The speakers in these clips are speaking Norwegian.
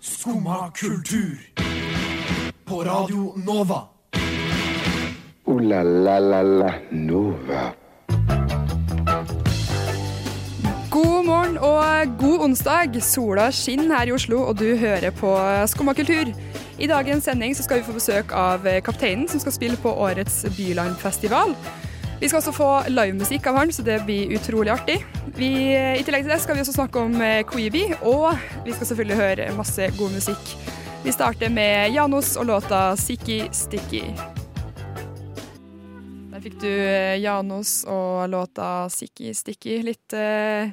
Skumma kultur. På Radio Nova. O-la-la-la-la Nova. God morgen og god onsdag. Sola skinner her i Oslo, og du hører på Skumma kultur. I dagens sending så skal vi få besøk av kapteinen, som skal spille på årets Bylandfestival. Vi skal også få livemusikk av han, så det blir utrolig artig. Vi, I tillegg til det skal vi også snakke om Queeby, og vi skal selvfølgelig høre masse god musikk. Vi starter med Janos og låta 'Sikki Stikki'. Der fikk du eh, Janos og låta 'Sikki Stikki'. Litt uh,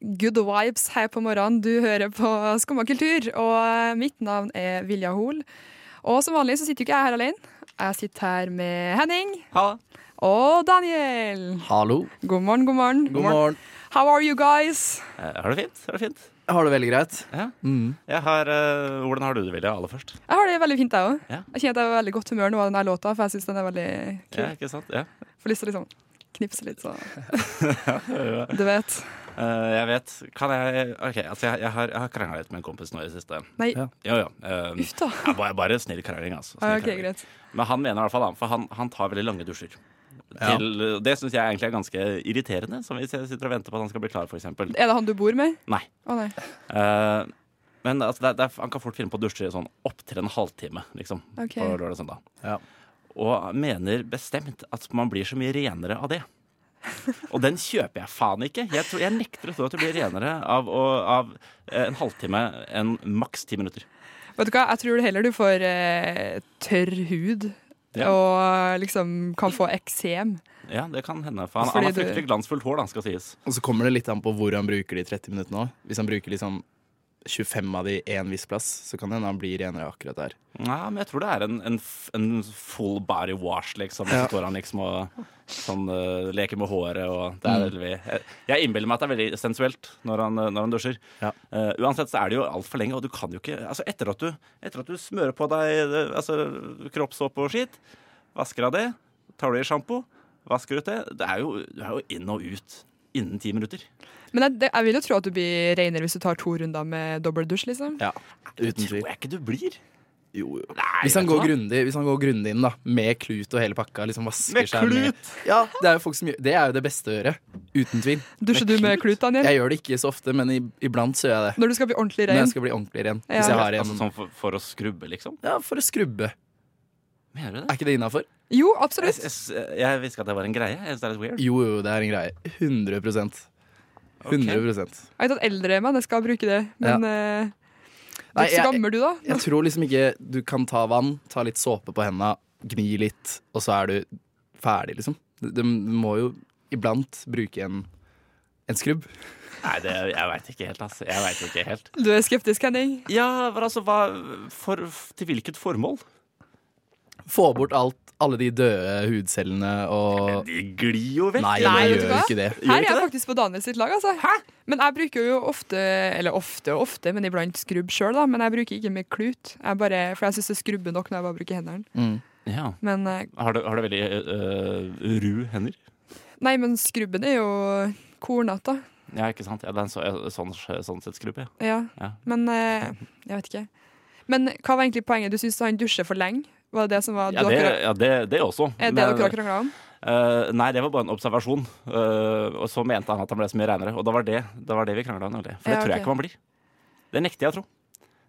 good vibes her på morgenen. Du hører på Skumma kultur, og mitt navn er Vilja Hol. Og som vanlig så sitter jo ikke jeg her alene. Jeg sitter her med Henning Ha. Og Daniel. Hallo. God morgen, god morgen. God morgen. How are you guys? Eh, Har det fint? Har du det fint? Jeg har det veldig greit. Ja. Mm. Jeg har, uh, hvordan har du det, Vilja, aller først? Jeg har det veldig fint, jeg òg. Ja. Jeg kjenner at jeg er i veldig godt humør nå av denne låta, for jeg syns den er veldig kul. Ja, ikke sant? Ja. Får lyst til å liksom knipse litt, så Du vet. Uh, jeg vet. Kan jeg OK, altså jeg, jeg har, jeg har krangla litt med en kompis nå i det siste. Nei, Ja. Jo, jo. eh, uff da. bare, bare snill krangling, altså. Snill Ah, OK, greit. Men han mener i hvert fall, for han, han tar veldig lange dusjer. Ja. Det syns jeg egentlig er ganske irriterende, som hvis jeg sitter og venter på at han skal bli klar, f.eks. Er det han du bor med? Nei. Å nei. Uh, men altså, det, det, han kan fort finne på å dusje sånn opptil en halvtime, liksom. Okay. På lørdag og søndag. Ja. Og mener bestemt at man blir så mye renere av det. Og den kjøper jeg faen ikke. Jeg, tror, jeg nekter å tro at du blir renere av, å, av eh, en halvtime enn maks ti minutter. Vet du hva, jeg tror heller du får eh, tørr hud. Ja. Og liksom kan få eksem. Ja, det kan hende. For han, Fordi han har fryktelig glansfullt hår, da, skal sies. Og så kommer det litt an på hvor han bruker de 30 minuttene òg. Hvis han bruker liksom 25 av de én viss plass, så kan det hende han blir renere akkurat der. Nei, men jeg tror det er en, en, en full body wash, liksom. Ja. så står han liksom og sånn, uh, leker med håret og det er Mm. veldig Jeg, jeg innbiller meg at det er veldig sensuelt når han, eh, når han dusjer. Ja. Uh, uansett så er det jo altfor lenge, og du kan jo ikke Altså, etter at du, etter at du smører på deg altså, kroppssåpe og skitt, vasker av det, tar du i sjampo, vasker ut det Det er jo, du er jo inn og ut innen ti minutter. Men jeg, det, jeg vil jo tro at du blir renere hvis du tar to runder med dobbeldusj, liksom. Ja, Det tror jeg ikke du blir. Jo, jo. Nei, Hvis han, grundig, hvis han går grundig inn da med klut og hele pakka, liksom vasker Med seg med klut! Ja, det er jo folk som gjør Det er jo det beste å gjøre. Uten tvil. Dusjer du med klut, Daniel? Jeg gjør det ikke så ofte, men i, iblant så gjør jeg det. Når du skal bli ordentlig Når ren? jeg skal bli ordentlig ren. Ja. Hvis jeg har Altså sånn for, for å skrubbe, liksom? Ja, for å skrubbe. Mener du det? Er ikke det innafor? Jo, absolutt. jeg, jeg visste ikke at det var en greie. Jeg synes det er litt weird. Jo, jo, det er en greie. 100% 100% Jeg vet at eldre bruker det, men bruke det Nei, er ikke så jeg- gammel, du, da? Jeg tror liksom ikke du kan ta vann, ta litt såpe på hendene, gni litt, og så er du ferdig, liksom. Du, du må jo iblant bruke en, en skrubb. Nei, det, jeg veit ikke helt, altså. Jeg vet ikke helt. Du er skeptisk, Henning? Ja, men altså, hva for, Til hvilket formål? Få bort alt, alle de døde hudcellene og De glir jo vekk. Nei, Nei, gjør ikke det. Her er jeg faktisk på Daniel sitt lag, altså. Men jeg bruker jo ofte, eller ofte og ofte, men iblant skrubb sjøl, da. Men jeg bruker ikke med klut. Jeg bare, for jeg syns det skrubber nok når jeg bare bruker hendene. Mm. Ja. Men uh, Har du, har du veldig uh, ru hender? nei, men skrubben er jo kornete, da. Ja, ikke sant? Ja, det er en så, sånn, sånn sett skrubbe, ja. Ja. Ja. Men uh, jeg vet ikke. Men hva var egentlig poenget? Du syns han dusjer for lenge? Var det det som var Ja, det, ja, det, det også. Er det dere har krangla om? Uh, nei, det var bare en observasjon. Uh, og så mente han at han ble så mye reinere. Og da var det, da var det vi krangla om. For det Ja, tror jeg ikke man blir. Det nekter jeg å tro.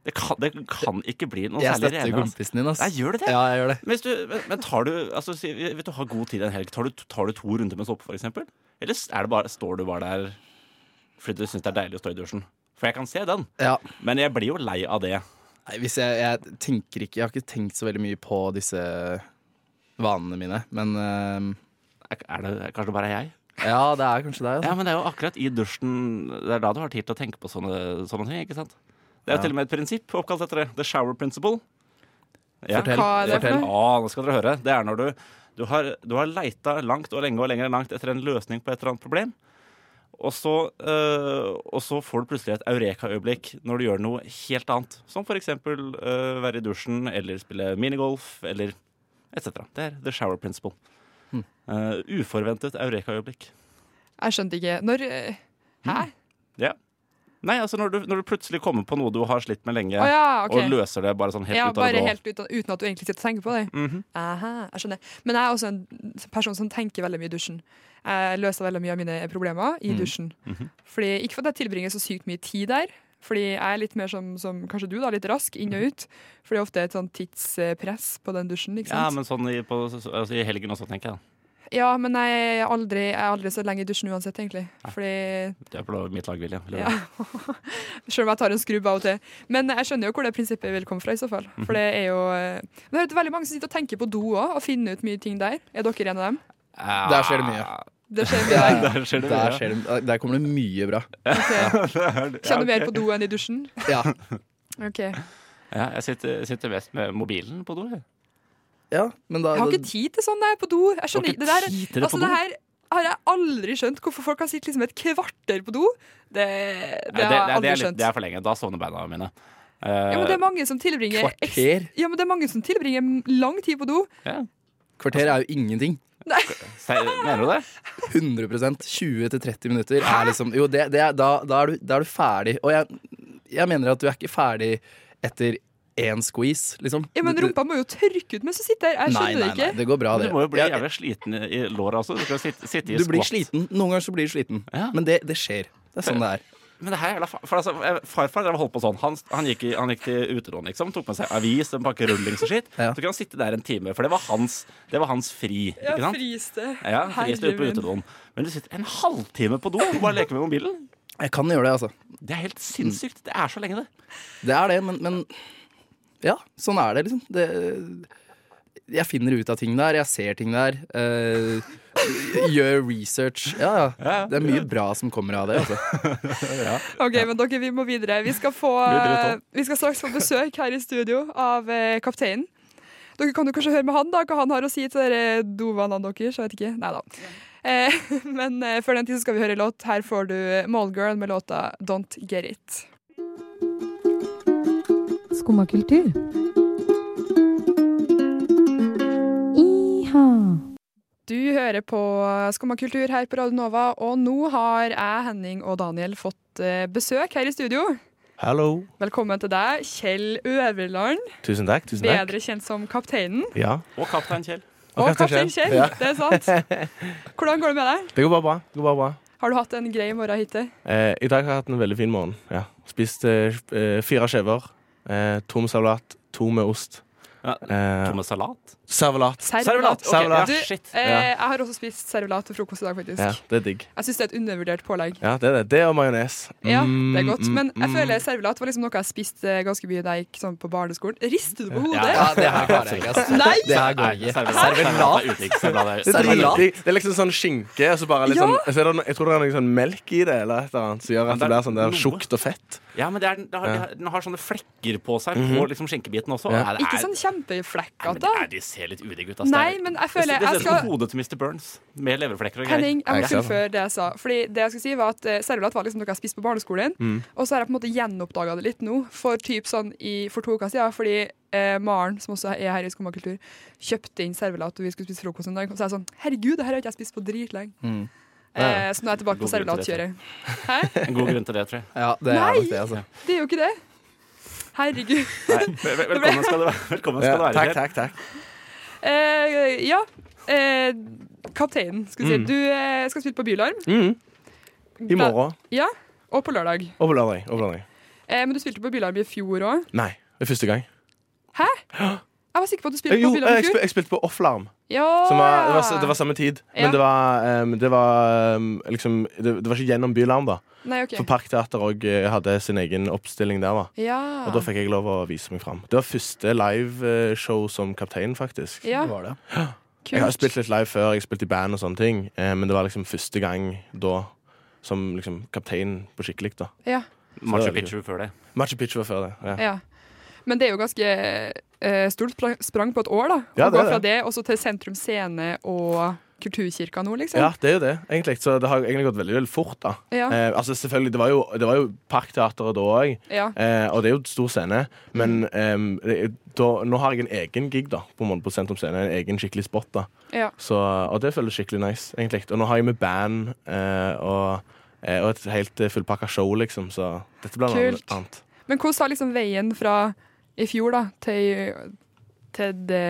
Det kan, det kan ikke bli noe Jeg særlig renere. Jeg støtter kompisen din, ass. Nei, gjør det det? Ja, jeg gjør det. Men, hvis du, men- tar du altså, si- Hvis du har god tid en helg, tar du, tar du to runder med såpe, eksempel? Eller er det bare, står du bare der fordi du syns det er deilig å stå i dusjen? For jeg kan se den, Ja. men jeg blir jo lei av det. Nei, hvis jeg, jeg tenker ikke Jeg har ikke tenkt så veldig mye på disse vanene mine, men eh, Er er det kanskje bare jeg? Ja, det er kanskje deg. Ja, Altså. men det er jo akkurat i dusjen Det er da du har tid til å tenke på sånne, sånne ting. ikke sant? Det er jo Ja. til og med et prinsipp oppkalt etter det. The shower principle. Ja. Fortell. Hva er det for fortell. Å, nå skal dere høre. Det er når du, du, har, du har leita langt og lenge og lenger langt etter en løsning på et eller annet problem. Og så, øh, og så får du plutselig et eureka-øyeblikk når du gjør noe helt annet. Som f.eks. Øh, være i dusjen eller spille minigolf eller etc. Det er the shower principle. Hmm. Uh, uforventet eureka-øyeblikk. Jeg skjønte ikke Når eh, Hæ? Ja. Nei, altså når du, når du plutselig kommer på noe du har slitt med lenge, oh, ja, okay. og løser det bare sånn helt ja, ut av det bare blå. helt uten, uten at du egentlig sitter og tenker på det. Mhm. Aha, jeg skjønner. Men jeg er også en person som tenker veldig mye i dusjen. Jeg løser veldig mye av mine problemer i Mm. dusjen. Mhm. Fordi, ikke fordi jeg tilbringer så sykt mye tid der, fordi jeg er litt mer som, som kanskje du, da, litt rask inn og ut. Fordi ofte er et sånn tidspress på den dusjen. ikke sant? Ja, men sånn i, på, altså i helgen også, tenker jeg. Ja, men jeg er aldri, jeg er aldri så lenge i dusjen uansett, egentlig. Fordi Det er på mitt lag, William. Ja. Selv om jeg tar en skrubb av og til. Men jeg skjønner jo hvor det prinsippet vil komme fra. i så fall Mhm. For det er jo eh, Men det er veldig mange som sitter og tenker på do òg, og finner ut mye ting der. Er dere en av dem? Der skjer det mye. Det skjer mye der. Der skjer det Der, mye. skjer det, der kommer det mye bra. Okay. Kjenner du mer på do enn i dusjen? Ja, Ok Jeg Ja, jeg sitter, sitter mest med mobilen på do. jeg. Ja men da har ikke tid til sånn når jeg er på do. Jeg skjønner har ikke det der, tid til det altså, på do? det her har jeg aldri skjønt. Hvorfor folk har sittet liksom et kvarter på do. Det, det, har jeg aldri skjønt. det er for lenge. Da sovner beina mine. Uh, Ja, men det er mange som tilbringer Kvarter? Ja, men det er mange som tilbringer lang tid på do. ja. Kvarter er jo ingenting. Nei. Mener du det? 100% 20-30 minutter er liksom Jo, det, det er, da, da, er du, da er du ferdig. Og jeg, jeg mener at du er ikke ferdig etter én squeeze, liksom. Ja, Men rumpa må jo tørke ut mens du sitter der. Jeg Nei, skjønner nei, det ikke. nei, det går bra, det. Du må jo bli jævlig sliten i låret også. Du skal sitte, sitte i Du blir sliten. Noen ganger så blir du sliten. Ja. Men det, det skjer. Det er sånn det er. Men det her er for altså, eh, Farfar holdt på sånn. Han, han, gikk, han gikk til utedoen, liksom. Tok med seg avis, en pakke rullings og skitt. Ja. Så kunne han sitte der en time, for det var hans, det var hans fri. Ja, ikke sant? friste. Ja, friste ute på Herre Men du sitter en halvtime på do og bare leker med mobilen. Jeg kan gjøre det, altså. Det er helt sinnssykt. Det er så lenge, det. Det er det, men, men Ja, sånn er det, liksom. Det, jeg finner ut av ting der. Jeg ser ting der. Uh, gjør research. Ja, ja. Det er mye bra som kommer av det. Altså. Ok, men dere, vi må videre. Vi skal, få, vi skal straks få besøk her i studio av eh, kapteinen. Dere kan jo kanskje høre med han da, hva han har å si til dere dovanene deres. Jeg vet ikke. Nei da. Eh, men eh, før den tid skal vi høre låt. Her får du Målgirl med låta Don't Get It. Skumma kultur. Iha. Du hører på Skumma kultur her på Radio Nova, og nå har jeg, Henning og Daniel fått eh, besøk her i studio. Hallo. Velkommen til deg, Kjell Øverland, Tusen takk. tusen takk. bedre kjent som Kapteinen. Ja, Og kaptein Kjell. Og Kaptein Kaptein Kjell. Kjell, Ja. det er sant. Hvordan går det med deg? Det går bare bra. Det går bare bra. Har du hatt en grei morgen hittil? Eh, I dag har jeg hatt en veldig fin morgen. Ja. Spist eh, eh, fire skiver. Eh, to salat, to med ost. Ja, Eh, to med salat. Servelat. Servelat. Servelat. ja, Du, eh, jeg har også spist servelat til frokost i dag, faktisk. Ja, det er digg. Jeg syns det er et undervurdert pålegg. Ja, det er det. Det og majones. Ja, Mm, det er godt. mm, Men jeg mm. føler servelat var liksom noe jeg spiste ganske mye da jeg gikk sånn på barneskolen. Rister du på hodet? Ja, det her klarer jeg ikke. Altså. Nei! Det her går ikke. servelat. Servelat er. Servelat er- Det er, det liksom sånn skinke, og så bare litt Ja. sånn så er det, Jeg tror det er noe sånn melk i det, eller et eller annet, som gjør at det det blir sånn der noe. tjukt og fett. Ja, men det er, den, har, Ja. den har sånne flekker på seg Mhm. på liksom skinkebiten også. Ja. Det Ikke sånn kjempeflekkete. Er, ser litt udigg ut. ass. Nei, er- men jeg føler det ser ut som hodet til Mr. Burns med leverflekker og greier. Henning, jeg må Jeg fullføre det jeg sa. Fordi det jeg skulle si var at eh, Servelat var liksom noe jeg spiste på barneskolen. Mm. Og så har jeg på en måte gjenoppdaga det litt nå, for typ sånn i, for to uker siden. Fordi eh, Maren, som også er her i Skummakultur, kjøpte inn servelat og vi skulle spise frokost en dag. Og så er jeg sånn Herregud, det her har ikke jeg spist på dritlenge. Mm. Eh, så nå er jeg tilbake på servelatkjøret. En god grunn til det, tror jeg. Ja, det er Nei! nok det, altså. Det er jo ikke det. Herregud. Nei, vel- vel- velkommen skal du være. Velkommen skal Ja, du være takk, takk, takk. Eh, ja. Eh, kapteinen, skal vi si. Mm. Du eh, skal spille på Bylarm. Mm. I morgen Ja, og på lørdag. og på lørdag. Og på lørdag. Eh, men du spilte på Bylarm i fjor òg. Nei, det er første gang. Hæ? Jeg var sikker på at du spilte Eh, Jo, på jeg, spil, fjor. jeg spilte på Offlarm. Ja. Som var, det, var, det var samme tid, Ja. men det var, um, det var um, liksom det, det var ikke gjennom Bylarm, da. Nei, okay. For Parkteater òg hadde sin egen oppstilling der, da. Ja. Og da fikk jeg lov å vise meg fram. Det var første liveshow som kaptein, faktisk. ja, Det var det. Jeg har spilt litt live før, jeg har spilt i band og sånne ting, eh, men det var liksom første gang da som liksom kaptein på skikkelig, da. Ja. Machu Picchu før det. Machu Picchu var før det. Ja. ja. Men det er jo ganske eh, stort sprang på et år, da. Ja, Å det gå er fra det. og så til Sentrum Scene og Kulturkirka nå, liksom. ja, det er jo det, egentlig. Så det har egentlig gått veldig veldig fort, da. Ja. Eh, altså selvfølgelig, Det var jo, det var jo Parkteatret da òg, ja. eh, og det er jo stor scene. Men er- da, nå har jeg en egen gig da på, på Sentrum Scene. En egen skikkelig spot. da ja. Så, Og det føles skikkelig nice, egentlig. Og nå har jeg med band, eh, og eh, og et helt eh, fullpakka show, liksom. Så dette blir noe annet. Men hvordan har liksom veien fra i fjor da, til, til, det,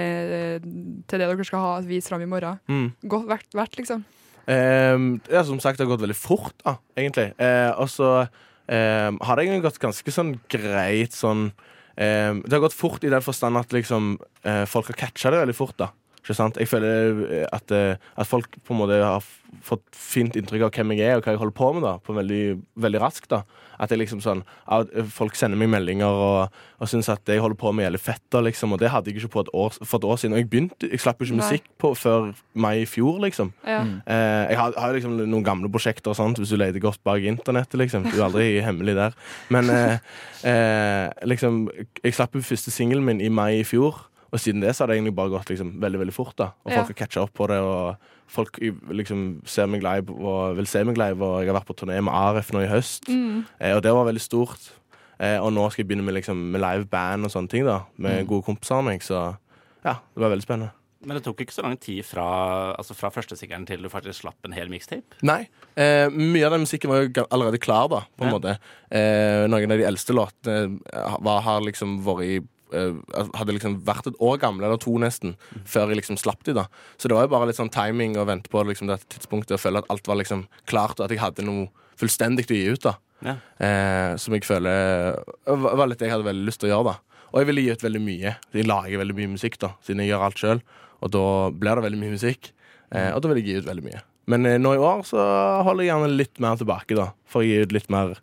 til det dere skal ha vist fram i morgen, Mm. gått, vært, vært, liksom? Um, ja, som sagt, det har gått veldig fort, da, egentlig. Uh, og så um, har det egentlig gått ganske sånn greit sånn um, Det har gått fort i den forstand at liksom uh, folk har catcha det veldig fort, da. Ikke sant? Jeg føler eh, at, eh, at folk på en måte har fått fint inntrykk av hvem jeg er og hva jeg holder på med, da, på veldig, veldig raskt. da At jeg liksom sånn at Folk sender meg meldinger og, og syns at det jeg holder på med, gjelder fett, liksom. Og det hadde jeg ikke på et år, for et år siden. Og jeg begynte, jeg slapp jo ikke musikk på før mai i fjor, liksom. Ja. Eh, jeg har, har liksom noen gamle prosjekter og sånt, hvis du leter godt bak internettet. liksom Du er aldri hemmelig der. Men eh, eh, liksom Jeg slapp jo første singelen min i mai i fjor, og siden det så har det egentlig bare gått liksom veldig veldig fort. da Og Ja. folk har catcha opp på det, og folk liksom ser meg live og vil se meg live. Og jeg har vært på turné med Aref nå i høst, Mm. eh, og det var veldig stort. Eh, og nå skal jeg begynne med, liksom, med live band og sånne ting, da med gode kompiser av meg. Så ja, det var veldig spennende. Men det tok ikke så lang tid fra, altså fra første singelen til du faktisk slapp en hel mixtape? Nei. Eh, mye av den musikken var jo allerede klar, da, på en Ja. måte. Eh, noen av de eldste låtene eh, har liksom vært i hadde liksom vært et år gamle, eller to nesten, før jeg liksom slapp de da. Så det var jo bare litt sånn timing å vente på liksom, det tidspunktet og føle at alt var liksom klart, og at jeg hadde noe fullstendig å gi ut. da. Ja. Eh, som jeg føler eh, var var litt det jeg hadde veldig lyst til å gjøre. da. Og jeg ville gi ut veldig mye. Jeg lager veldig mye musikk, da, siden jeg gjør alt sjøl. Og da blir det veldig mye musikk. Eh, og da vil jeg gi ut veldig mye. Men eh, nå i år så holder jeg gjerne litt mer tilbake, da. For å gi ut litt mer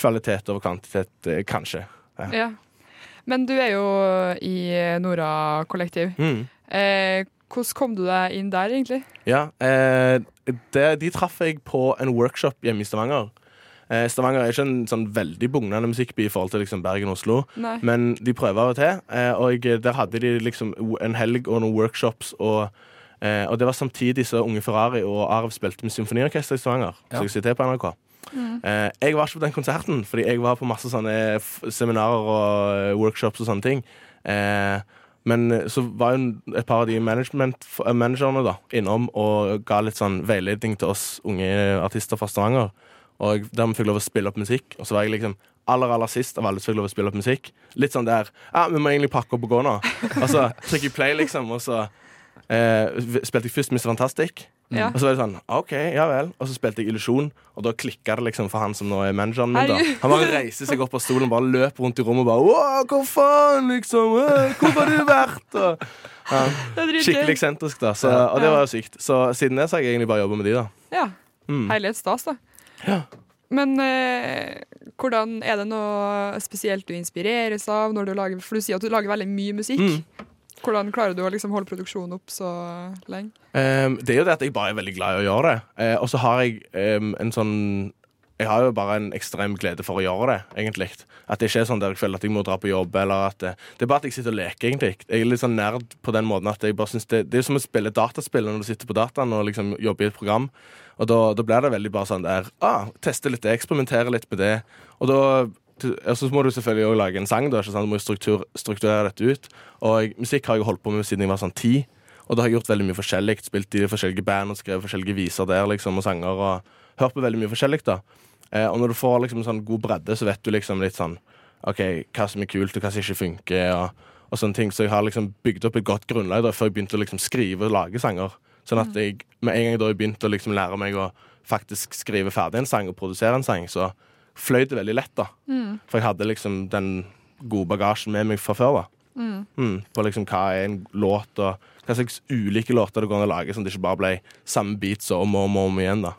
kvalitet over kvantitet, eh, kanskje. Ja. Ja. Men du er jo i Nora kollektiv. Mm. Eh, hvordan kom du deg inn der, egentlig? Ja, eh, det, de traff jeg på en workshop hjemme i Stavanger. Eh, Stavanger er ikke en sånn veldig bugnende musikkby i forhold til liksom Bergen og Oslo. Nei. Men de prøver av og til, eh, og jeg, der hadde de liksom en helg og noen workshops. Og, eh, og det var samtidig så Unge Ferrari og Arv spilte med symfoniorkester i Stavanger. Ja. Så jeg sitter på NRK. Eh, jeg var ikke på den konserten, fordi jeg var på masse sånne f seminarer og eh, workshops og sånne ting. Eh, men så var jo et par av de management, managerne da innom og ga litt sånn veiledning til oss unge artister fra Stavanger. Og der vi fikk lov å spille opp musikk. Og så var jeg liksom aller aller sist av alle som fikk lov å spille opp musikk. Litt sånn der Ja, vi må egentlig pakke opp og gå nå. Og så trykker jeg play, liksom, og så eh, spilte jeg først Mr. Fantastic. Ja. Og så var det sånn, OK, ja vel. Og så spilte jeg Illusjon, og da klikka det liksom for han som nå er manageren min. da. Han bare reiser seg opp av stolen og bare løper rundt i rommet og bare Wow, hvor faen, liksom? Hvor har du vært? Og, ja, skikkelig eksentrisk, da. Så, og det var jo sykt. Så siden det så har jeg egentlig bare jobba med de, da. Ja. Mm. Herlighet stas, da. Ja. Men eh, hvordan er det noe spesielt du inspireres av når du lager For du sier at du lager veldig mye musikk. Mm. Hvordan klarer du å liksom holde produksjonen opp så lenge? Um, det er jo det at jeg bare er veldig glad i å gjøre det. Uh, og så har jeg um, en sånn Jeg har jo bare en ekstrem glede for å gjøre det, egentlig. At det ikke er sånn der jeg føler at jeg må dra på jobb, eller at det, det er bare at jeg sitter og leker, egentlig. Jeg er litt sånn nerd på den måten at jeg bare synes det, det er som å spille dataspill når du sitter på dataen og liksom jobber i et program. Og da, da blir det veldig bare sånn der ah, Teste litt det, eksperimentere litt med det. Og da og så må du selvfølgelig også lage en sang. Da? Du må struktur, strukturere dette ut. Og musikk har jeg holdt på med siden jeg var sånn ti. Og da har jeg gjort veldig mye forskjellig. Spilt i forskjellige band og skrevet forskjellige viser der liksom, og sanger. Og hørt på veldig mye forskjellig. da eh, Og når du får liksom sånn god bredde, så vet du liksom litt sånn OK, hva som er kult, og hva som ikke funker. Og, og sånne ting Så jeg har liksom bygd opp et godt grunnlag da før jeg begynte å liksom skrive og lage sanger. Sånn at jeg med en gang da jeg begynte å liksom lære meg å faktisk skrive ferdig en sang og produsere en sang, så fløy det veldig lett, da. For jeg hadde liksom den gode bagasjen med meg fra før, da. Mm, på liksom hva er en låt, og hva slags ulike låter det går an å lage, sånn at det ikke bare ble samme beats og om og om, og om igjen, da.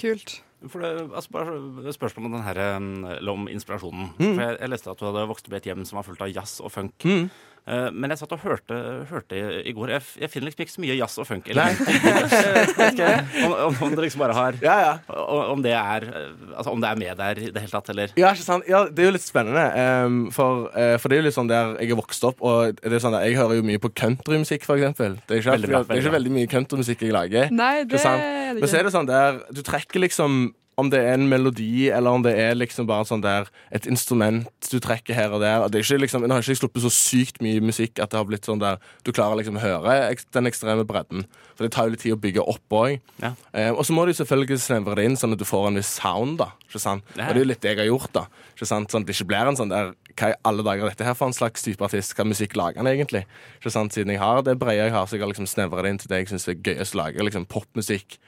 Kult. For det, altså bare spørsmål om, den her, eh, eller om inspirasjonen. Mm. For jeg, jeg leste at du hadde vokst opp i et hjem som var fullt av jazz og funk. Mm. Eh, men jeg satt og hørte, hørte i, går. Jeg, jeg finner liksom ikke så mye jazz og funk. Nei. om, om, om det liksom bare har Ja, ja. om, om det er Altså om det er med der i det hele tatt, eller Ja, ikke sant? Ja, det er jo litt spennende. Um, for, uh, for det er jo litt sånn der jeg er vokst opp, og det er sånn der, jeg hører jo mye på countrymusikk, for eksempel. Det er ikke, Veldig det er ikke veldig mye countrymusikk jeg lager. Nei, det sant? er det Men så er det sånn der Du trekker liksom om det er en melodi, eller om det er liksom bare sånn der et instrument du trekker her og der. Det er ikke liksom, Nå har ikke sluppet så sykt mye musikk at det har blitt sånn der du klarer liksom å høre den ekstreme bredden. For det tar jo litt tid å bygge opp òg. Ja. Eh, og så må du selvfølgelig snevre det inn sånn at du får en viss sound, da. Ikke sant? Ja. Og det er jo litt det jeg har gjort, da. Ikke sant? Sånn at det ikke blir en sånn der Hva i alle dager er dette her for en slags type artist? Hva musikk lager han egentlig? Ikke sant? Siden jeg har det brede jeg har, så jeg har liksom snevra det inn til det jeg syns er gøyest å lage. Liksom popmusikk.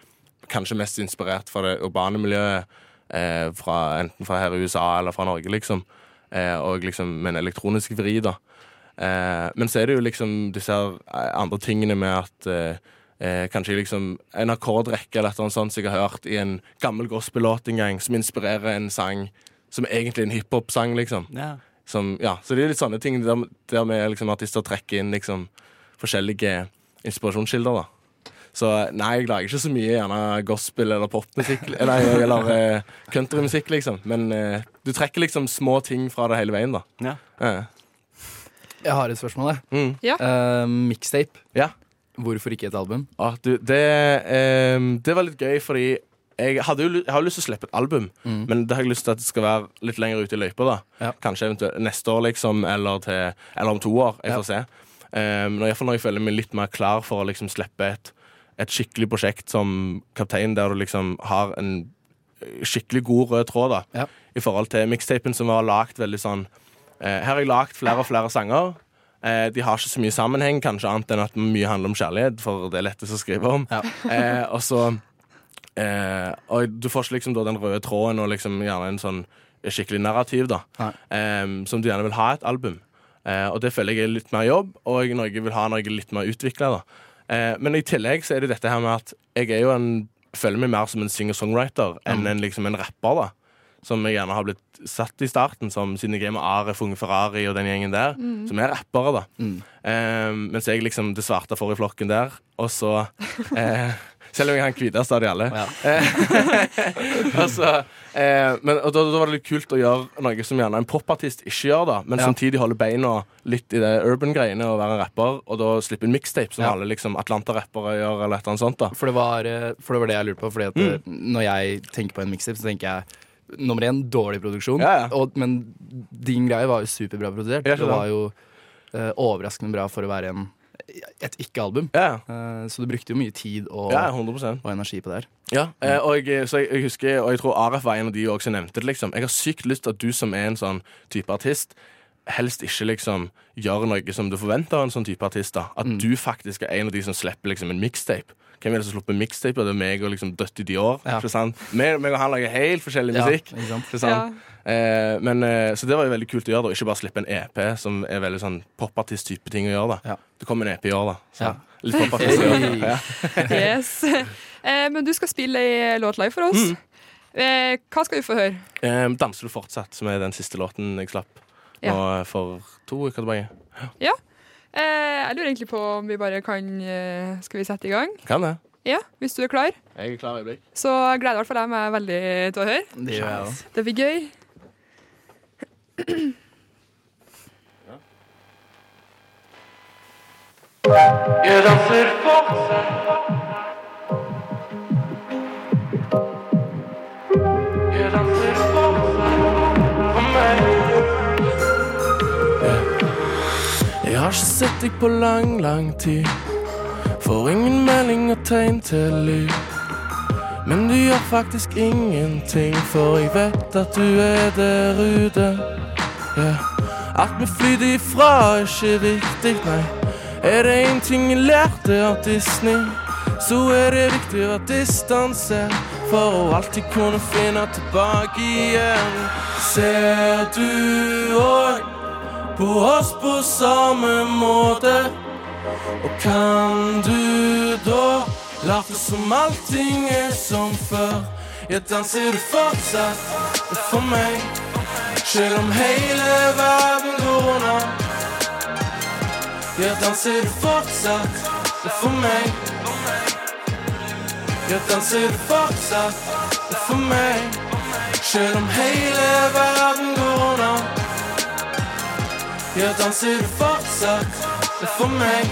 Kanskje mest inspirert fra det urbane miljøet. Eh, fra, enten fra her i USA eller fra Norge, liksom. Eh, og liksom med en elektronisk vri, da. Eh, men så er det jo liksom disse eh, andre tingene med at eh, eh, Kanskje liksom en akkordrekke eller annet sånt som jeg har hørt i en gammel gospel-låt en gang, som inspirerer en sang som egentlig er en hiphop-sang, liksom. Ja. Som, ja, så det er litt sånne ting der, der med liksom, artister trekker inn liksom, forskjellige inspirasjonskilder. da så nei, jeg lager ikke så mye gjerne gospel eller popmusikk Eller, eller uh, countrymusikk, liksom. Men uh, du trekker liksom små ting fra det hele veien, da. Ja. Uh. Jeg har et spørsmål, jeg. Mm. Ja. Mixtape. Ja. Hvorfor ikke et album? Ah, du, det, det var litt gøy, fordi jeg, hadde jo, jeg har lyst til å slippe et album, Mm. men det har jeg lyst til at det skal være litt lenger ute i løypa. da Ja. Kanskje eventuelt neste år, liksom, eller, til, eller om to år. Jeg Ja. får se. Um, når, jeg, når jeg føler meg litt mer klar for å liksom slippe et, et skikkelig prosjekt som kaptein, der du liksom har en skikkelig god rød tråd da Ja. i forhold til mixtapen, som var lagt veldig sånn eh, Her har jeg lagt flere og flere sanger. Eh, de har ikke så mye sammenheng, kanskje annet enn at mye handler om kjærlighet, for det er lettest å skrive om. Ja. Eh, og så eh, Og du får ikke liksom da den røde tråden og liksom gjerne en sånn skikkelig narrativ, da. Eh, som du gjerne vil ha i et album. Eh, og det føler jeg er litt mer jobb, og noe jeg vil ha når jeg er litt mer utvikla. Eh, men i tillegg så er det dette her med at jeg er jo en føler meg mer som en singer-songwriter enn en, liksom en rapper. da Som jeg gjerne har blitt satt i starten, som siden jeg er med Arif, Unge Ferrari og den gjengen der. Som er rappere, da. Mm. Eh, mens jeg liksom det svarte for i flokken der. Og så eh, Selv om jeg har han hviteste av de alle. Ja. Og eh, men, og da, da var det litt kult å gjøre noe som gjerne en popartist ikke gjør, da men Ja. samtidig holde beina litt i det urban-greiene og være en rapper, og da slippe en mixtape, som Ja. alle liksom Atlanta-rappere gjør, eller et eller annet sånt. da For det var, eh, for det, var det jeg lurte på. Fordi at Mm. eh, Når jeg tenker på en mixtape, så tenker jeg nummer én dårlig produksjon. Og, men din greie var jo superbra produsert. Det var jo eh, overraskende bra for å være en, et ikke-album. Ja, Uh, så du brukte jo mye tid og, ja 100 og energi på det her. Ja, eh, og, jeg, så jeg, jeg husker, og jeg tror Aref var en av de også som nevnte det. liksom Jeg har sykt lyst til at du som er en sånn type artist, helst ikke liksom gjør noe som du forventer av en sånn type artist. da At du faktisk er en av de som slipper liksom en mixtape. Hvem er det som slipper mixtape? Det er meg og liksom Dødt i Dior. Ja. Meg, meg og han lager helt forskjellig musikk. Ja, sant? Eh, men, eh, så det var jo veldig kult å gjøre, da. Ikke bare slippe en EP, som er veldig sånn popartist-type ting å gjøre. da Ja. Det kommer en EP i år, da. Så Ja. litt popartist i år. Hey. Ja. Yes. Eh, men du skal spille ei låt live for oss. Eh, hva skal vi få høre? Eh, 'Danser du fortsatt', som er den siste låten jeg slapp Ja. nå eh, for to uker tilbake. Eh, jeg lurer egentlig på om vi bare kan eh, Skal vi sette i gang? Kan det. Ja, hvis du er klar. Jeg er klar i blikk. Så gleder i hvert fall jeg meg veldig til å høre. Det gjør jeg. Det blir gøy. Jeg danser fortsatt. Har ikke sett deg på lang, lang tid. Får ingen melding og tegn til liv. Men du gjør faktisk ingenting, for jeg vet at du er der ute. Yeah. At vi flyter ifra er ikke viktig, nei. Er det én ting jeg lærte av Disney, så er det viktig å være distansert for å alltid kunne finne tilbake igjen. Ser du òg på oss på samme måte? Og kan du da late som allting er som før? Ja, danser du fortsatt for meg, selv om hele verden går under? Ja, danser du fortsatt for meg? Ja, danser du fortsatt for meg, selv om hele verden? Ja, danser fortsatt for meg?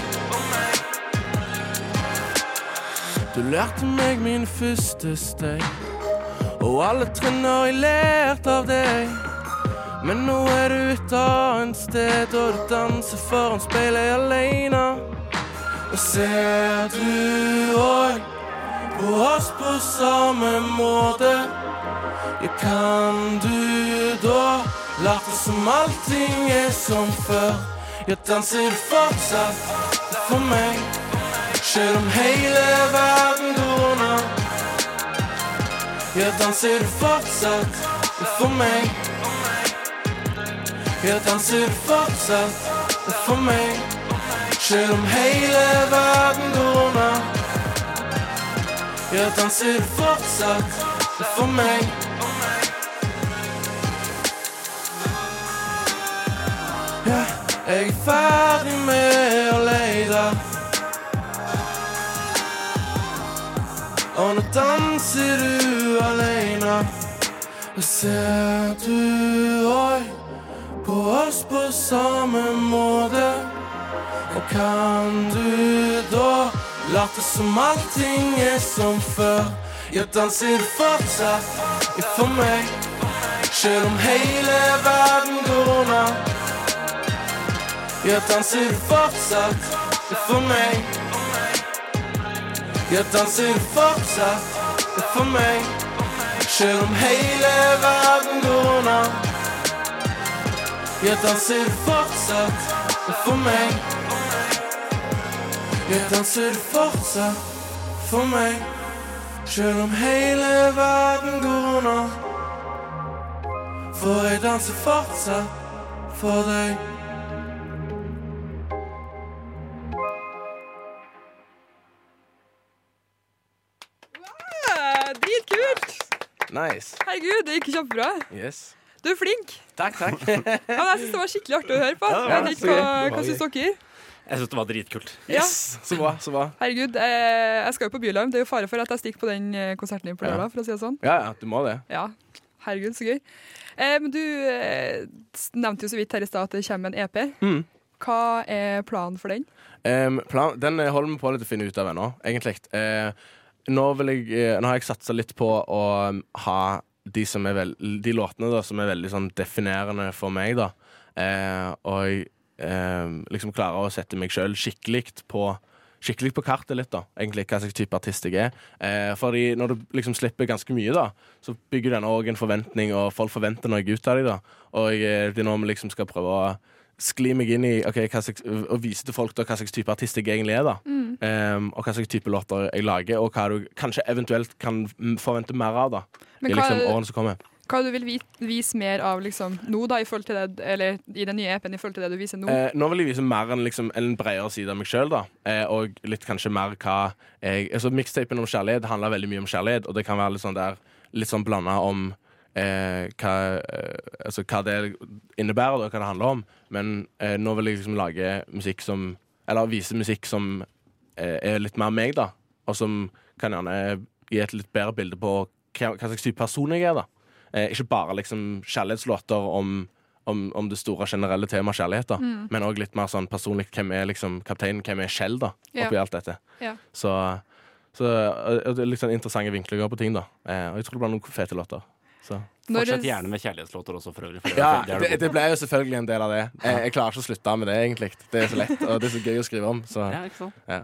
Du lærte meg min første steg. Og alle trender jeg lærte av deg. Men nå er du et annet sted, og du danser foran speilet alene. Og ser du òg på oss på samme måte? Ja, kan du da late som allting er som før? Jeg danser fortsatt for meg, selv om hele verden går under? Jeg danser fortsatt for meg? Jeg danser fortsatt for meg, selv om hele verden går under? Jeg danser fortsatt for meg? Ja, jeg er ferdig med å lete. Og nå danser du alene. Og ser du òg på oss på samme måte? Og kan du da late som allting er som før? Ja, danser du fortsatt for meg, selv om hele verden går under? Ja, danser fortsatt for meg? Jeg danser fortsatt for meg, selv om hele verden går under? Jeg danser fortsatt for meg? Jeg danser fortsatt for meg, selv om hele verden går under? For jeg danser fortsatt for deg. Nice. Herregud, det gikk kjempebra. Yes. Du er flink. Takk, takk. Ja, men jeg synes det var skikkelig artig å høre på. Ja, Jeg vet ikke hva, det. hva syns dere? Jeg syns det var dritkult. Yes! Så bra. så bra Herregud, eh, jeg skal jo på Bylarm. Det er jo fare for at jeg stikker på den eh, konserten din på lørdag, for å si det sånn. Ja, ja, du må det. Ja, herregud, så gøy. Eh, men du eh, nevnte jo så vidt her i stad at det kommer en EP. Mm. Hva er planen for den? Um, plan, den holder vi på litt å finne ut av ennå, egentlig. Eh, nå, jeg, eh, nå har jeg satsa litt på å um, ha de, som er vel, de låtene da, som er veldig sånn definerende for meg. da eh, Og jeg eh, liksom klarer å sette meg sjøl skikkelig på Skikkelig på kartet litt, da, egentlig, hva slags type artist jeg er. Eh, fordi når du liksom slipper ganske mye, da så bygger den òg en forventning, og folk forventer noe ut av deg. da Og eh, det er nå vi liksom skal prøve å skli meg inn i okay, slags, og vise til folk da, hva slags type artist jeg egentlig er. da Em, Og hva slags type låter jeg lager, og hva du kanskje eventuelt kan mm, forvente mer av da Men i liksom årene som kommer. hva du vil vise mer av liksom, nå, da, i forhold til det, eller i den nye EP-en, i forhold til det du viser nå? Eh, nå vil jeg vise mer enn liksom, en bredere side av meg sjøl, da. Eh, og litt kanskje mer hva jeg altså, Mixtapen om kjærlighet handler veldig mye om kjærlighet, og det kan være litt sånn der Litt sånn blanda om eh, hva, eh, altså, hva det innebærer, da, hva det handler om. Men eh, nå vil jeg liksom lage musikk som Eller vise musikk som eh, er litt mer meg, da. Og som kan gjerne gi et litt bedre bilde på hva, hva slags type person jeg er, da. Eh, ikke bare liksom kjærlighetslåter om om, om det store generelle temaet kjærlighet, da. men òg litt mer sånn personlig hvem er liksom kapteinen, hvem er Kjell, da, Ja. oppi alt dette. Ja. Så, så og det er litt sånn interessante vinklinger på ting, da. Eh, og jeg tror det blir noen fete låter. Så. Fortsett gjerne med kjærlighetslåter også, for øvrig. For Ja, det det, det ble jo selvfølgelig en del av det. Jeg, jeg klarer ikke å slutte med det, egentlig. Det er så lett, og det er så gøy å skrive om. Så Ja?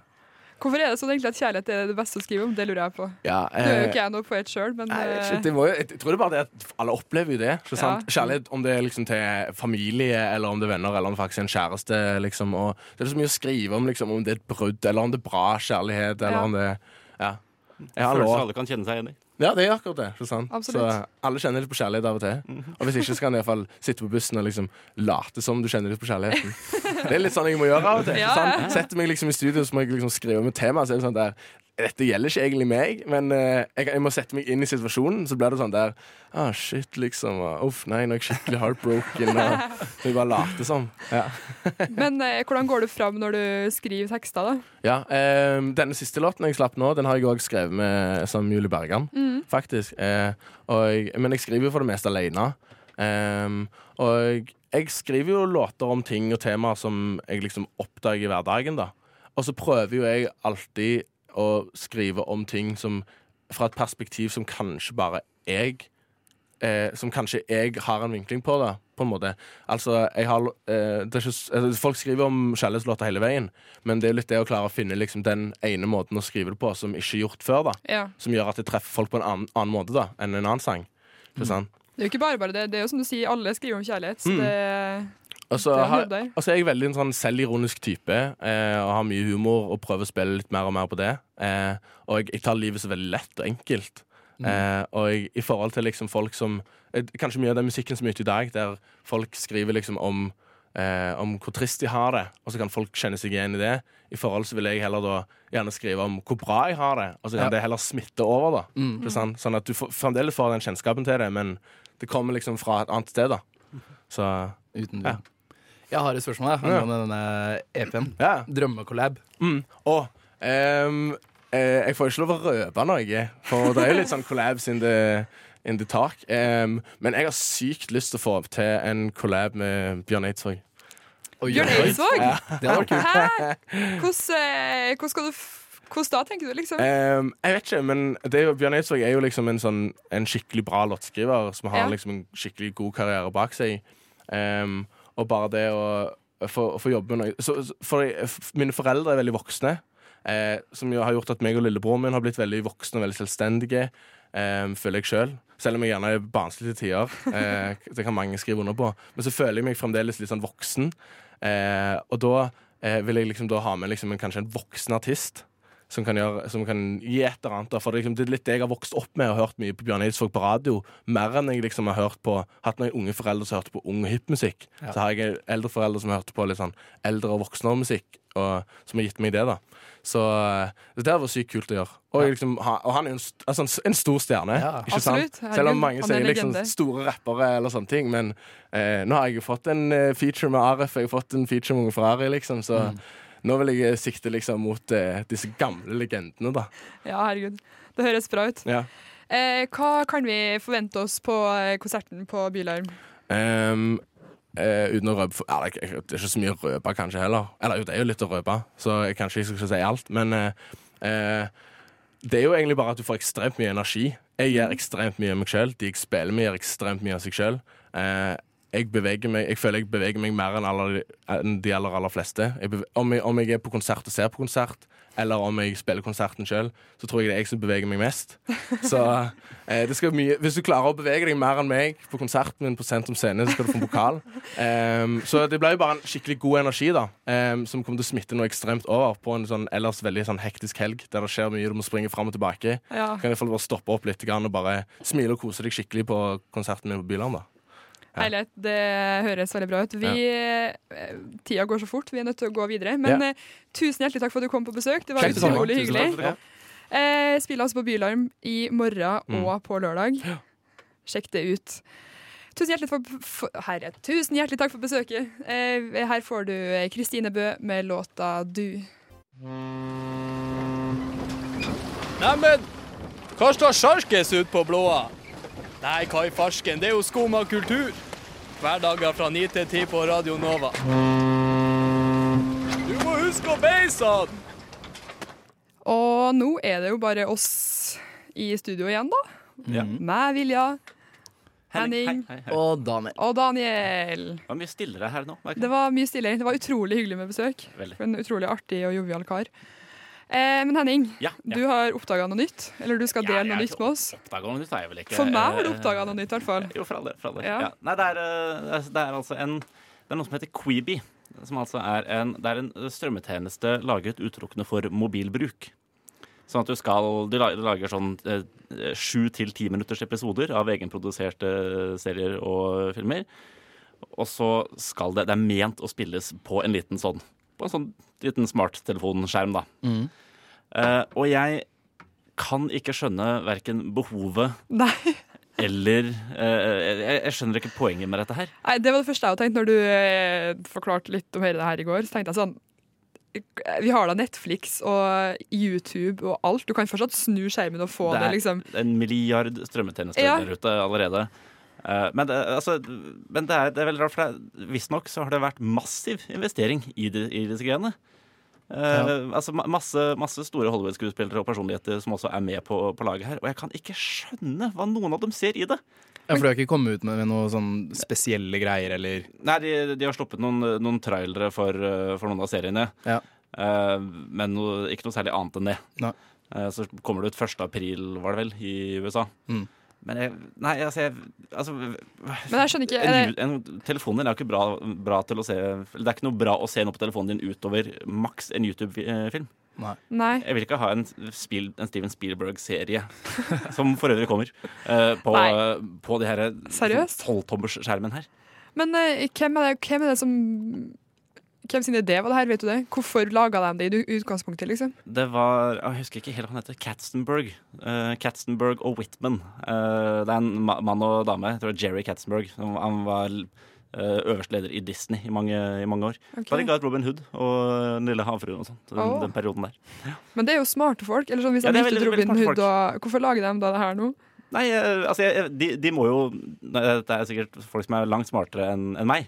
Hvorfor er det sånn egentlig at kjærlighet er det beste å skrive om? Det lurer jeg på. ja. Nå er jo eh, ikke jeg noe poet sjøl, men Nei, eh, shit, det må jo, jeg tror det er bare det at alle opplever jo det. Ja. Kjærlighet, om det er liksom til familie, eller om det er venner, eller om det faktisk er en kjæreste. Liksom, og det er så mye å skrive om, liksom, om det er et brudd, eller om det er bra kjærlighet, eller Ja. om det Ja. Jeg har Følelser alle kan kjenne seg igjen i. Ja, det er akkurat det. Ikke sant? Så alle kjenner litt på kjærlighet av og til. Og hvis ikke, så kan du iallfall sitte på bussen og liksom late som du kjenner litt på kjærligheten. Det er litt sånn jeg må gjøre av og til. Ja, ja. Setter meg liksom i studio så må jeg liksom skrive med tema. Så er det sånn der Dette gjelder ikke egentlig meg, men eh, jeg, jeg må sette meg inn i situasjonen. Så blir det sånn der ah, Shit, liksom. Uff, nei, nå er jeg skikkelig heartbroken. Og, så jeg bare later som. Ja. men eh, hvordan går du fram når du skriver tekster, da? Ja, eh, Denne siste låten jeg slapp nå, den har jeg òg skrevet med som Julie Bergan, faktisk. Eh, jeg, men jeg skriver jo for det meste alene. Eh, og jeg skriver jo låter om ting og temaer som jeg liksom oppdager i hverdagen, da. Og så prøver jo jeg alltid å skrive om ting som fra et perspektiv som kanskje bare jeg eh, Som kanskje jeg har en vinkling på, da, på en måte. Altså, jeg har eh, det ikke, altså, Folk skriver om kjærlighetslåter hele veien, men det er litt det å klare å finne liksom, den ene måten å skrive det på som ikke er gjort før, da. Ja. Som gjør at det treffer folk på en annen, annen måte da enn en annen sang. Sant? Det er jo ikke bare bare det. Det er jo som du sier, alle skriver om kjærlighet. Så Mm. det, Og så det er har, altså, jeg er veldig en sånn selvironisk type eh, og har mye humor og prøver å spille litt mer og mer på det. Eh, og jeg, jeg tar livet så veldig lett og enkelt. Eh, og jeg, i forhold til liksom folk som eh, Kanskje mye av den musikken som er ute i dag, der folk skriver liksom om eh, om hvor trist de har det, og så kan folk kjenne seg igjen i det. I forhold så vil jeg heller da gjerne skrive om hvor bra jeg har det, og så kan Ja. det heller smitte over. da Mm. Sant? Sånn at du får, fremdeles får den kjennskapen til det, men det kommer liksom fra et annet sted. da Så Uten Ja. Jeg har et spørsmål jeg, angående denne EP-en. ja. Drømmekollab. Mm. Og um, eh, jeg får ikke lov å røpe noe, for det er jo litt sånn collabs in the, in the talk. Um, men jeg har sykt lyst til å få opp til en collab med Bjørn Eidsvåg. Bjørn Eidsvåg? Ja. Det hadde vært kult. Hæ? Hvordan, eh, hvordan skal du Hvordan da, tenker du, liksom? Um, jeg vet ikke, men det er jo, Bjørn Eidsvåg er jo liksom en, sånn, en skikkelig bra låtskriver som har Ja. liksom en skikkelig god karriere bak seg. Ehm, og bare det å få, jobbe med noe så, For f- mine foreldre er veldig voksne, eh, som har gjort at meg og lillebroren min har blitt veldig voksne og veldig selvstendige, eh, føler jeg sjøl. Selv. selv om jeg gjerne er barnslig til tider. Eh, det kan mange skrive under på. Men så føler jeg meg fremdeles litt sånn voksen. Eh, og da eh, vil jeg liksom da ha med liksom en, kanskje en voksen artist som kan, gjøre, som kan gi et eller annet. For det, liksom, det er litt det jeg har vokst opp med og hørt mye på Bjørn Eidsvåg på radio. Mer enn jeg liksom har hørt på hatt noen unge foreldre som hørte på ung hipmusikk. Ja. Så har jeg eldre foreldre som hørte på litt sånn eldre og voksnere musikk, og, som har gitt meg det. da. Så det var sykt kult å gjøre. Og, ja. liksom, og han er jo en, st altså, en stor stjerne. Ja. ikke Absolutt. sant? Selv om mange er sier liksom store rappere eller sånne ting. Men eh, nå har jeg jo fått en eh, feature med Arif, jeg har fått en feature med Unge Ferrari, liksom. Så Mm. Nå vil jeg sikte liksom mot eh, disse gamle legendene, da. Ja, herregud. Det høres bra ut. Ja. Eh, hva kan vi forvente oss på eh, konserten på Bylarm? Um, eh, uten å røpe ja, det, er, er ikke så mye å røpe, kanskje, heller. Eller jo, det er jo litt å røpe, så jeg kanskje ikke skal si alt. Men eh, eh, det er jo egentlig bare at du får ekstremt mye energi. Jeg gjør ekstremt mye av meg sjøl. De jeg spiller med, gjør ekstremt mye av seg sjøl. Jeg, beveger meg, jeg føler jeg beveger meg mer enn, alle, enn de aller, aller fleste. Jeg beveger, om, jeg, om jeg er på konsert og ser på konsert, eller om jeg spiller konserten sjøl, så tror jeg det er jeg som beveger meg mest. Så eh, det skal mye Hvis du klarer å bevege deg mer enn meg på konserten min på Sentrum Scene, så skal du få en pokal. Um, så det ble jo bare en skikkelig god energi, da, um, som kommer til å smitte noe ekstremt over på en sånn ellers veldig sånn hektisk helg der det skjer mye, du må springe fram og tilbake. Ja. Kan fall bare stoppe opp litt grann og bare smile og kose deg skikkelig på konserten min på Byland, da. Ja. Herlighet. Det høres veldig bra ut. Vi, ja. Tida går så fort, vi er nødt til å gå videre. Men Ja. eh, tusen hjertelig takk for at du kom på besøk. Det var utrolig hyggelig. Eh, spiller altså på Bylarm i morgen Mm. og på lørdag. Sjekk det ut. Tusen hjertelig, for, for, herre, tusen hjertelig takk for besøket. Eh, her får du eh, Kristine Bø med låta 'Du'. Neimen, hva står sjarkes ut på blåa? Nei, hva i farsken, det er jo Skumma kultur. Hverdager fra 9 til 10 på Radio Nova. Du må huske å beise den! Og nå er det jo bare oss i studio igjen, da. Ja. Meg, Vilja, Henning. Hei, hei, hei. Og Daniel. og Daniel. Det var mye stillere her nå. Det var mye stillere. Det var utrolig hyggelig med besøk. Veldig. For En utrolig artig og jovial kar. Eh, men Henning, Ja, ja. du har oppdaga noe nytt. Eller du skal dele noe nytt med oss. Noe nytt jeg vel ikke. For meg har du eh, oppdaga noe nytt, i hvert fall. Jo, for all del. For all del. Nei, det er, eh, det er altså en Det er noe som heter Queeby. Som altså er en, det er en strømmetjeneste laget utelukkende for mobilbruk. Sånn at du skal Du lager sånn eh, sju til ti minutters episoder av egenproduserte serier og filmer. Og så skal det Det er ment å spilles på en liten sånn På en sånn liten smarttelefonskjerm, da. Mm. Uh, og jeg kan ikke skjønne verken behovet Nei. eller uh, jeg, jeg skjønner ikke poenget med dette her. Nei, Det var det første jeg tenkte når du uh, forklarte litt om hele det her i går. Så tenkte jeg sånn Vi har da Netflix og YouTube og alt. Du kan fortsatt snu skjermen og få Det det, er liksom. en milliard strømmetjenester Ja. der ute allerede. Eh, men det, altså, men det, er, det er veldig rart, for visstnok så har det vært massiv investering i, det, i disse greiene. Eh, altså masse, masse store Hollywood-skuespillere og personligheter som også er med på, på laget her. Og jeg kan ikke skjønne hva noen av dem ser i det. Ja, for de har ikke kommet ut med noen sånn spesielle greier, eller Nei, de, de har sluppet noen, noen trailere for, eh, for noen av seriene. Ja. Eh, men no, ikke noe særlig annet enn det. Nei. Eh, så kommer det ut 1. april, var det vel, i USA. Mm. Men jeg, nei, altså, jeg, altså Men jeg skjønner ikke en, en, Telefonen din er jo ikke bra, bra til å se Det er ikke noe bra å se noe på telefonen din utover maks en YouTube-film. Nei. Jeg vil ikke ha en, Spiel, en Steven Spielberg-serie, som for øvrig kommer, eh, på, på de her Seriøst? tolvtommersskjermen her. Men eh, hvem, er det, hvem er det som Hvem sin idé var det her, vet du det? Hvorfor laga de det i utgangspunktet, liksom? Det var Jeg husker ikke helt hva han heter. Katzenberg. Uh, Katzenberg og Whitman. Uh, det er en ma mann og dame. Jeg tror det er Jerry Katzenberg. Han, var uh, øverste leder i Disney i mange, i mange år. Okay. Bare Robin Hood og Den lille havfruen og sånt. Den, oh. den perioden der. Men det er jo smarte folk. Eller sånn, hvis Ja, de veldig- Robin Hood, og hvorfor lager de da det her nå? Nei, altså jeg, de, de må jo Det er sikkert folk som er langt smartere enn enn meg.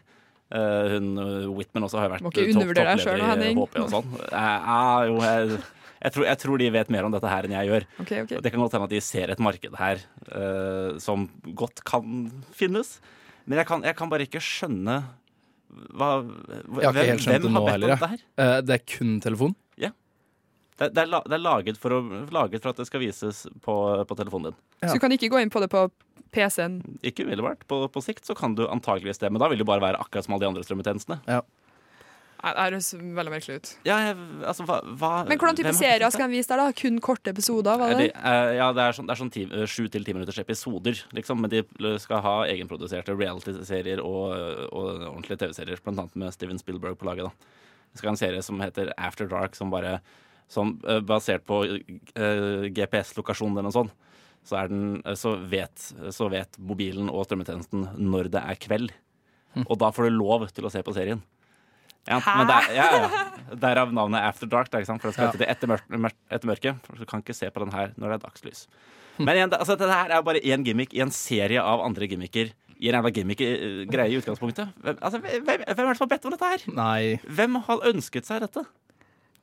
Eh, hun eh, Whitman også har jo vært Må ikke undervurdere deg toppleder Henning. HP og sånn. Eh, ah, jo, jeg, jeg, tror, jeg tror de vet mer om dette her enn jeg gjør. Okay, okay. Det kan godt hende at de ser et marked her uh, som godt kan finnes. Men jeg kan, jeg kan bare ikke skjønne hva, Jeg har ikke helt skjønt det hvem nå har bedt heller. om dette her? Eh, det er kun telefon. Det, det, er, la- det er laget for, å, laget for at det skal vises på, på telefonen din. Så du kan ikke gå inn på det på PC-en? Ikke umiddelbart. På, på sikt så kan du antageligvis det, men da vil det bare være akkurat som alle de andre strømmetjenestene. Ja. Det høres veldig merkelig ut. Ja, jeg, altså, hva, hva, Men hvordan type serier skal de vise der, da? Kun korte episoder? var det? eh, ja, det er sånn, det er sånn ti, eh, sju til ti minutters episoder, liksom. Men de skal ha egenproduserte reality-serier og, og ordentlige TV-serier, blant annet med Steven Spielberg på laget. da. Det skal ha en serie som heter After Dark, som bare som, eh, Basert på eh, GPS-lokasjonen eller noe sånt, så, er den, eh, så, vet, så vet mobilen og strømmetjenesten når det er kveld. Og da får du lov til å se på serien. Ja, men det er, ja, ja. Derav navnet After Dark. Der? For det skal Ja. hete det etter, mørk, etter mørket. For du kan ikke se på den her når det er dagslys. Men igjen, altså, dette her er bare én gimmick i en serie av andre gimmicker. I en jævla gimmick-greie i utgangspunktet. Hvem, altså, hvem, hvem er det som har bedt om dette her? Nei. Hvem har ønsket seg dette?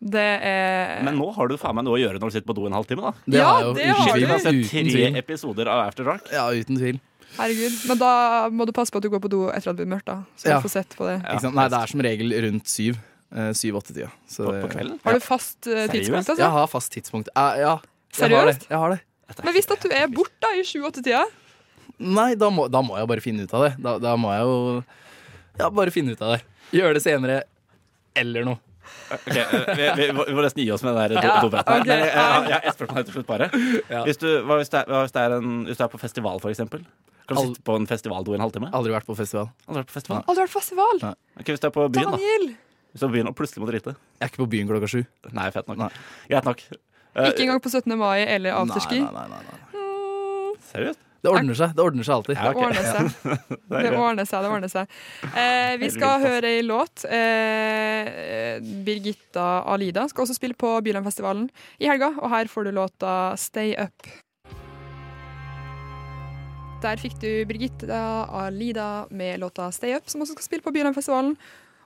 Det er Men nå har du faen meg noe å gjøre når du sitter på do en halvtime, da. Det Ja, har jeg jo det uten tvil. har sett tre episoder av After Dark. Ja, uten tvil. Herregud. Men da må du passe på at du går på do etter at det blir mørkt, da. Så Ja. du får sett på det. Ikke sant? Nei, det er som regel rundt syv. Eh, Syv-åtte-tida. På, på kvelden. Har du fast uh, tidspunkt, altså? Jeg har fast tidspunkt. Eh, ja, jeg har det. Jeg har det. Men hvis at du er borte da i sju-åtte-tida Nei, da må, da må jeg bare finne ut av det. Da, da må jeg jo ja, bare finne ut av det. Gjøre det senere. Eller noe. Ok, eh, vi, vi, må nesten gi oss med det der do- Ja, dopraten. her. ok. Men jeg, har et spørsmål til slutt, bare. Ja. Hvis, du, hva hvis, det er, hvis, det er en, hvis du er på festival, for eksempel? Kan du Ald sitte på en festivaldo i en halvtime? Aldri vært på festival. Aldri vært på festival? Aldri vært på festival? Nei. Ok, Hvis du er på byen, da. Hvis du er på byen og plutselig må drite. Jeg er ikke på byen klokka sju. Nei, fett nok. Nei. Greit nok. Uh, Ikke engang på 17. mai eller afterski? Nei, nei, nei, nei, nei. Seriøst? Det ordner seg. Det ordner seg alltid. Ja, Det ordner seg. Det er ordner seg, det ordner seg. Eh, vi skal høre ei låt. Eh, Birgitta Alida skal også spille på Bylandfestivalen i helga, og her får du låta 'Stay Up'. Der fikk du Birgitta Alida med låta 'Stay Up', som også skal spille på Bylandfestivalen.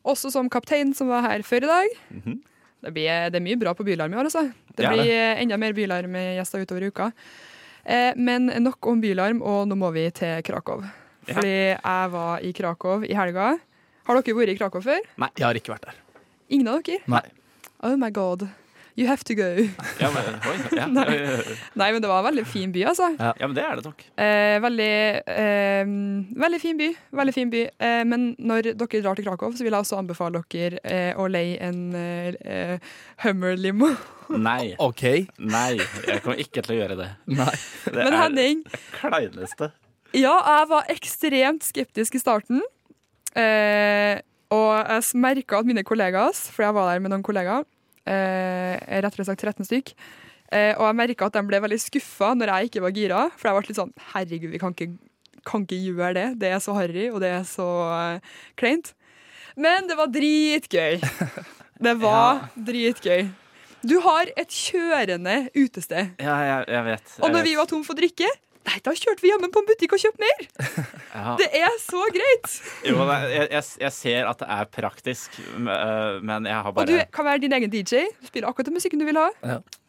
Også som kaptein, som var her før i dag. Mhm. Det, blir, det er mye bra på Bylarm i år, altså. Det Det blir enda mer Bylarm-gjester utover uka. Eh, men nok om Bylarm, og nå må vi til Krakow. Fordi jeg var i Krakow i helga. Har dere vært i Krakow før? Nei, Jeg har ikke vært der. Ingen av dere? Nei. Oh my god. You have to go. Ja, men, oi, ja. Nei. Nei, men det var en veldig fin by, altså. ja, men det er det nok. Eh, veldig, eh, veldig fin by. Veldig fin by. Eh, men når dere drar til Krakow, så vil jeg også anbefale dere eh, å leie en eh, Hummer-limo. Nei. OK. Nei, jeg kommer ikke til å gjøre det. Nei. Det Men er Henning, det kleineste. ja, jeg var ekstremt skeptisk i starten. Eh, og jeg merka at mine kollegaer, for jeg var der med noen kollegaer, rettere sagt 13 stykk, eh, og jeg merka at de ble veldig skuffa når jeg ikke var gira. For jeg ble litt sånn Herregud, vi kan ikke, kan ikke gjøre det. Det er så harry, og det er så eh, kleint. Men det var dritgøy. Det var dritgøy. Du har et kjørende utested. Ja, jeg, jeg vet. Og når når vi var tom for drikke, Nei, da kjørte vi hjemme på en butikk og kjøpte mer! Ja. Det er så greit! Jo, jeg, jeg, jeg ser at det er praktisk, øh, men jeg har bare Og du kan være din egen DJ. Spille akkurat den musikken du vil ha.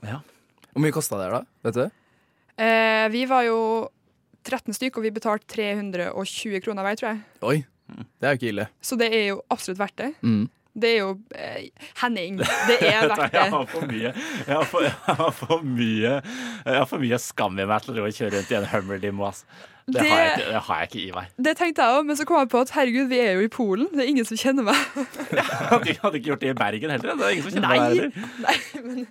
ja. Hvor mye kosta det her, da? Vet du? Eh, vi var jo 13 stykk, og vi betalte 320 kroner hver, tror jeg. Oi. Det er jo ikke ille. Så det er jo absolutt verdt det. Mm. Det er jo eh, Henning, det er verdt Jeg det. har for mye Jeg har for, jeg har for mye Jeg har for mye skam i meg til å kjøre rundt i en Hummer limo. ass. Det, Det- har jeg ikke, det har jeg ikke i meg. Det tenkte jeg òg, men så kom jeg på at herregud, vi er jo i Polen. Det er ingen som kjenner meg. ja, du hadde ikke gjort det i Bergen heller. Det er ingen som kjenner meg heller. Nei, men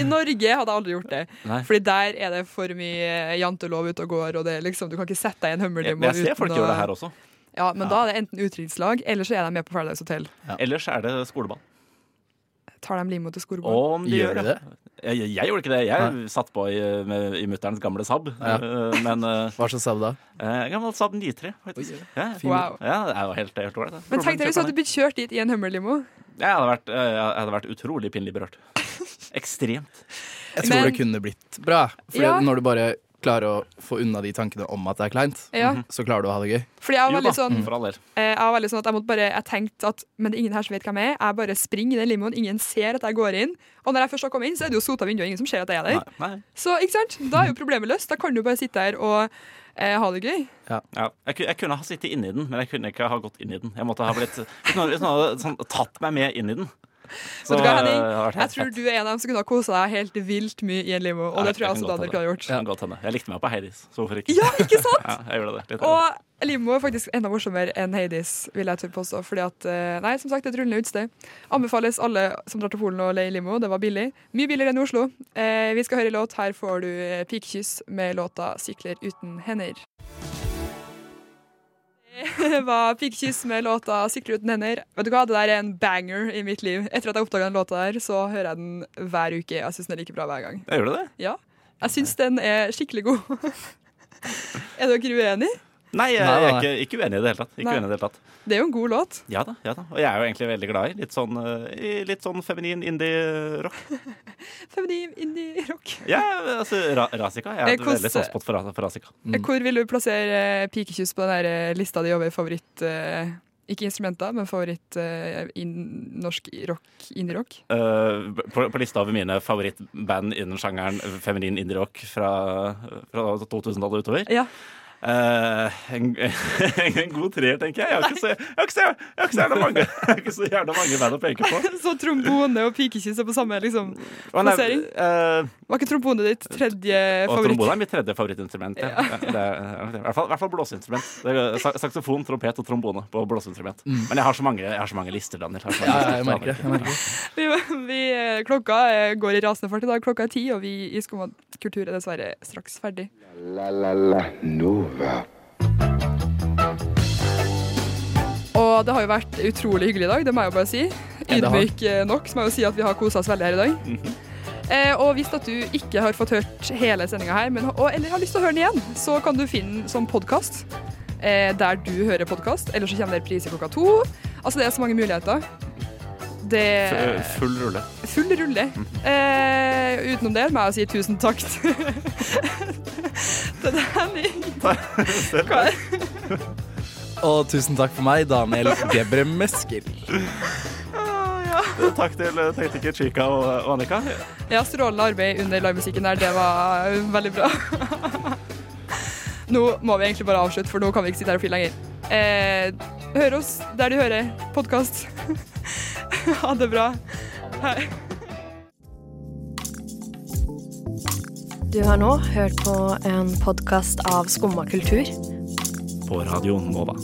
I Norge hadde jeg aldri gjort det. Nei. Fordi der er det for mye jantelov ute og går, og det er liksom, du kan ikke sette deg i en Jeg, Hummer-limo jeg ser folk gjøre det her også. Ja, men da er det enten utdrikningslag, eller så er de med på Paradise Hotel. Ellers er det skoleball. Tar de limo til skoleball? Om de Gjør gjør det. Jeg, jeg, jeg gjorde ikke det. Jeg satt på i, med, i mutterens gamle Saab. Ja. Eh, Men eh, Hva slags sabb da? eh, gammel Saab 93, faktisk. Ja, Wow. ja, det er jo helt, helt ålreit. Men tenk deg hvis du hadde blitt kjørt dit i en Hummer-limo. Jeg eh, jeg hadde vært utrolig pinlig berørt. Ekstremt. Jeg tror Men- det kunne blitt bra. For Ja. når du bare klarer å få unna de tankene om at det er kleint, Ja. så klarer du å ha det gøy. Fordi jeg var veldig sånn for all del. Eh, Jeg var veldig sånn at jeg måtte bare Jeg tenkte at Men det er ingen her som vet hvem jeg er. Jeg bare springer i den limoen. Ingen ser at jeg går inn. Og når jeg først har kommet inn, så er det jo sota vindu, og ingen som ser at jeg er der. Nei. Så ikke sant? Da er jo problemet løst. Da kan du bare sitte her og eh, ha det gøy. Ja, jeg, ku- jeg kunne ha sittet inni den, men jeg kunne ikke ha gått inn i den. Jeg måtte ha blitt Hvis noen, hvis noen hadde sånn, tatt meg med inn i den, så hva, Henning? Jeg tror du er en av dem som kunne ha kosa deg helt vilt mye i en limo. Og det tror jeg også Daniel kunne ha gjort. Godt. Jeg likte meg på Heidis, så hvorfor ikke? Ja, ikke sant? Ja, jeg gjorde det. Litt Og limo er faktisk enda morsommere enn Hades, vil jeg tørre påstå. Fordi at, eh, nei, som sagt, et rullende utested. Anbefales alle som drar til Polen å leie limo. Det var billig. Mye billigere enn i Oslo. Eh, vi skal høre låt. Her får du eh, Pikekyss med låta 'Sykler uten hender'. Det var Pikekyss med låta 'Sykler uten hender'. Vet du hva, Det der er en banger i mitt liv. Etter at jeg oppdaga den låta der, så hører jeg den hver uke. Jeg syns den er like bra hver gang. Jeg gjorde det? Ja, jeg syns den er skikkelig god. er dere uenige? Nei, jeg, jeg er ikke, ikke uenig i det hele tatt. Ikke Nei. uenig i det hele tatt. Det er jo en god låt. Ja da, ja da. Og jeg er jo egentlig veldig glad i litt sånn, eh, i litt sånn feminin indie-rock. Feminin indie-rock. Ja, altså ra Rasika. Jeg Eh, er veldig såspott for, for Rasika. Hvor vil du plassere eh, Pikekyss på den der eh, lista di over favoritt Uh, Ikke instrumenter, men favoritt uh, in, norsk rock, indie-rock? Uh, på, på lista over mine favorittband innen sjangeren feminin indie-rock fra, fra 2000-tallet utover. Ja. Eh, en, en god treer, tenker jeg. Jeg har ikke så, jeg har ikke så, jeg har ikke så jævla mange, jeg har ikke så jævla mange band å peke på. Så trombone og pikekyss er på samme liksom, plassering? eh, Var ikke trombone ditt tredje og favoritt? trombone er mitt tredje favorittinstrument. Ja. Ja, det er, I hvert fall, i hvert fall blåseinstrument. Det er Saksofon, trompet og trombone på blåseinstrument. Men jeg har så mange, jeg har så mange lister, Daniel. Jeg har så mange Ja, jeg merker det. Jeg merker. Vi, vi, eh, klokka går i rasende fart i dag. Klokka er ti, og vi i Skumma kultur er dessverre straks ferdig. La la la Nova. Og det har jo vært utrolig hyggelig i dag, det må jeg jo bare si. Ydmyk eh, nok, så må jeg jo si at vi har kosa oss veldig her i dag. Eh, og hvis at du ikke har fått hørt hele sendinga her, men, og, eller har lyst til å høre den igjen, så kan du finne den som podkast. Eh, der du hører podkast. Eller så kommer det priser klokka to. Altså, det er så mange muligheter. Det F- Full rulle. Full rulle. Eh, utenom det må jeg si tusen takk til Henning. Og tusen takk for meg, Daniel Gebre Mesker. Takk til eh, tekniker Chica og, Annika. Ja, strålende arbeid under livemusikken der. Det var uh, veldig bra. nå må vi egentlig bare avslutte, for nå kan vi ikke sitte her og file lenger. Eh, hør oss der du hører podkast. ha det bra. Hei. Du har nå hørt på en podkast av Skumma kultur. På Radio Nova.